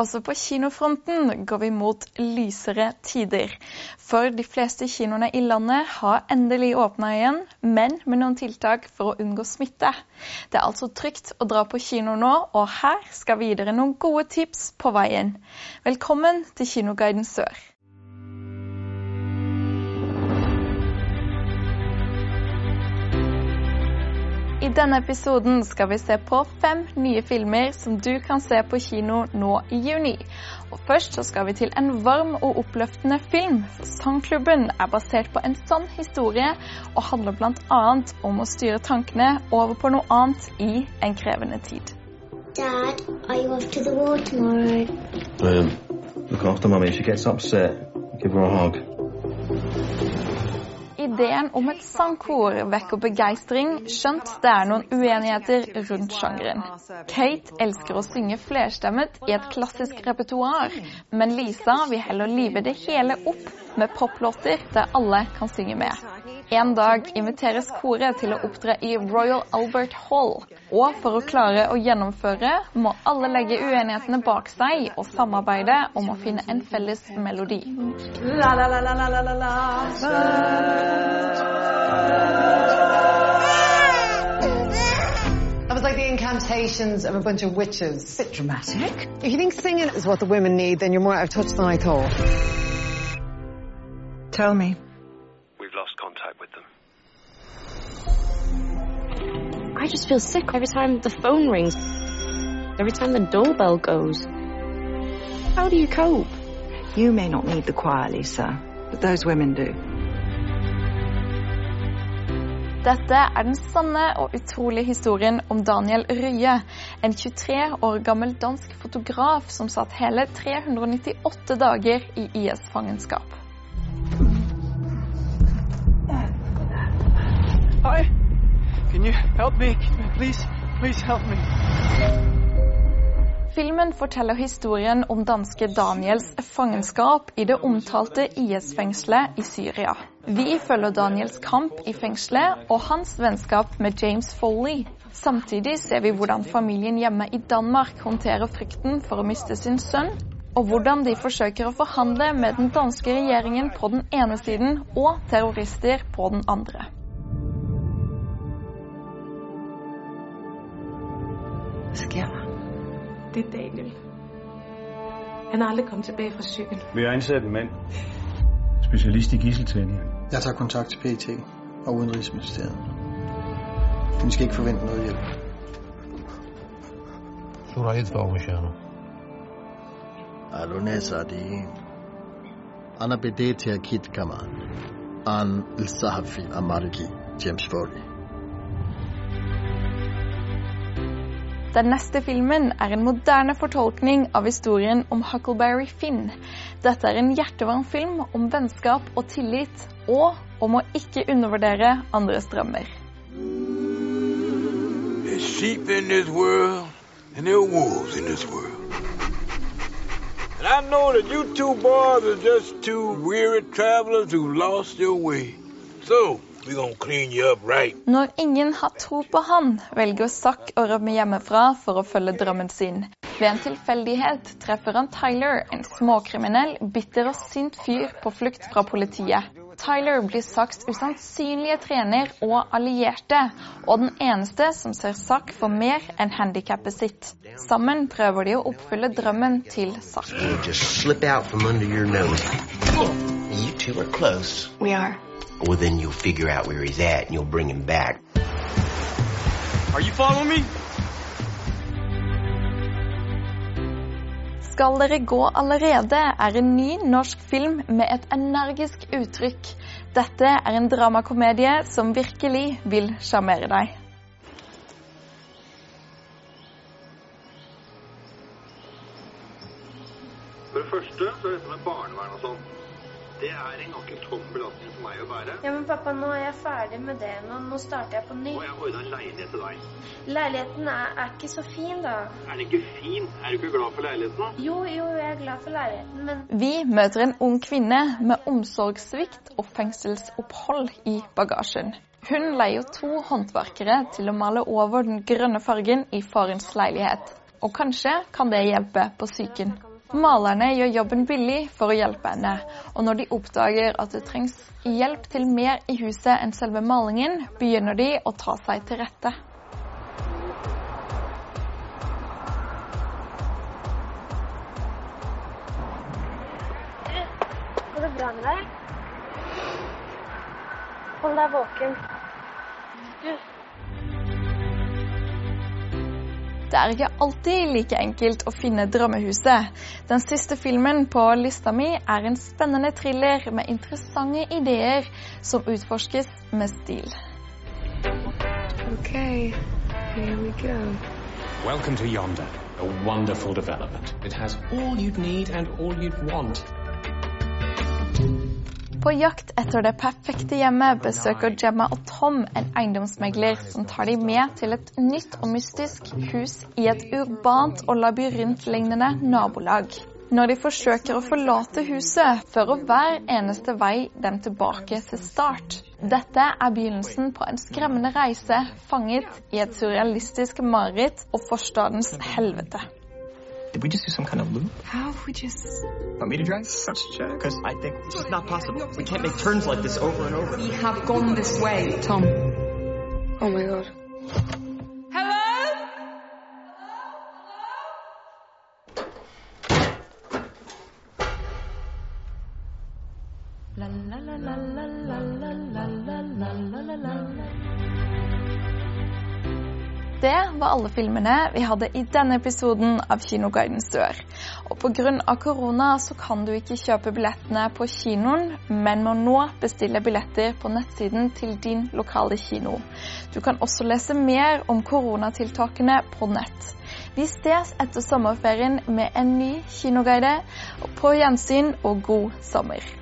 Også på kinofronten går vi mot lysere tider. For de fleste kinoene i landet har endelig åpna igjen, men med noen tiltak for å unngå smitte. Det er altså trygt å dra på kino nå, og her skal vi gi dere noen gode tips på veien. Velkommen til Kinoguiden Sør. I denne episoden skal vi se på fem nye filmer som du kan se på kino nå i juni. Og Først så skal vi til en varm og oppløftende film. Sangklubben er basert på en sann historie og handler bl.a. om å styre tankene over på noe annet i en krevende tid. Dad, are you off to the war tomorrow? Um, look after mummy. She gets upset. Give her a hug. Ideen om et sangkor vekker begeistring, skjønt det er noen uenigheter rundt sjangeren. Kate elsker å synge flerstemmet i et klassisk repertoar, men Lisa vil heller live det hele opp med poplåter der alle kan synge med. En dag inviteres koret til å opptre i Royal Albert Hall. Og for å klare å gjennomføre må alle legge uenighetene bak seg og samarbeide om å finne en felles melodi. La la la la la la la the incantations of a bunch of witches. bit dramatic. If you think singing is what the women need, then you're more out of touch than I thought. Tell me. We've lost contact with them. I just feel sick every time the phone rings, every time the doorbell goes. How do you cope? You may not need the choir, Lisa, but those women do. Dette er den sanne og utrolige historien om Daniel Rye, en 23 år gammel dansk fotograf som satt hele 398 dager i IS-fangenskap. Hi. Can you help me? Please, please help me. Filmen forteller historien om danske Daniels fangenskap i det omtalte IS-fengselet i Syria. Vi følger Daniels kamp i fengselet og hans vennskap med James Foley. Samtidig ser vi hvordan familien hjemme i Danmark håndterer frykten for å miste sin sønn, og hvordan de forsøker å forhandle med den danske regjeringen på den ene siden og terrorister på den andre. Hva skjer der? Det er Daniel. Han har aldri kommet tilbake fra Syrien. Vi har ansatt en mand Specialist i gisseltagning. Jeg tager kontakt til PT og Udenrigsministeriet. Vi skal ikke forvente noget hjælp. صورة يدفع مشانه قالوا ناس عاديين أنا بديت أكيد كمان عن الصحفي الأمريكي جيمس فولي Den neste filmen er en moderne fortolkning av historien om Huckleberry Finn. Dette er en hjertevarm film om vennskap og tillit, og om å ikke undervurdere andres drømmer. There's sheep in this world, and there are wolves in this world. And I know that you two boys are just two weary travelers who lost your way. So, we're gonna clean you up right. Når ingen har tro på han, velger Zack å rømme hjemmefra for å følge drømmen sin. Ved en tilfeldighet treffer han Tyler, en småkriminell, bitter og sint fyr på flukt fra politiet. Tyler blir Zacks usannsynlige trener og allierte, og den eneste som ser Zack for mer enn handikappet sitt. Sammen prøver de å oppfylle drømmen til Zack. Well, then you'll figure out where he's at and you'll bring him back. Are you following me? Skal dere gå allerede er en ny norsk film med et energisk uttrykk. Dette er en dramakomedie som virkelig vil sjarmere deg. For det første så er dette med barnevern og sånn. Det er en ganske tung belastning for meg å bære. Ja, men pappa, nå er jeg ferdig med det. Nå, nå starter jeg på ny. Og jeg ordna en leilighet til deg. Leiligheten er, er ikke så fin, da. Er den ikke fin? Er du ikke glad for leiligheten? Jo, jo, jeg er glad for leiligheten, men Vi møter en ung kvinne med omsorgssvikt og fengselsopphold i bagasjen. Hun leier to håndverkere til å male over den grønne fargen i farens leilighet. Og kanskje kan det hjelpe på psyken. Malerne gjør jobben billig for å hjelpe henne, og når de oppdager at det trengs hjelp til mer i huset enn selve malingen, begynner de å ta seg til rette. Går det bra med deg? Hold deg våken. Du, Det er ikke alltid like enkelt å finne drømmehuset. Den siste filmen på lista mi er en spennende thriller med interessante ideer som utforskes med stil. Okay, here we go. Welcome to Yonder, a wonderful development. It has all you'd need and all you'd want. På jakt etter det perfekte hjemmet besøker Gemma og Tom en eiendomsmegler som tar dem med til et nytt og mystisk hus i et urbant og labyrintlignende nabolag. Når de forsøker å forlate huset, fører hver eneste vei dem tilbake til start. Dette er begynnelsen på en skremmende reise fanget i et surrealistisk mareritt og forstadens helvete. Did we just do some kind of loop? How if we just... Want me to drive? Such a check. Because I think it's just not possible. We can't make turns like this over and over. We have gone this way, Tom. Oh my god. Det var alle filmene vi hadde i denne episoden av Kinoguidens dør. Og pga. korona så kan du ikke kjøpe billettene på kinoen, men må nå bestille billetter på nettsiden til din lokale kino. Du kan også lese mer om koronatiltakene på nett. Vi ses etter sommerferien med en ny kinoguide. På gjensyn og god sommer.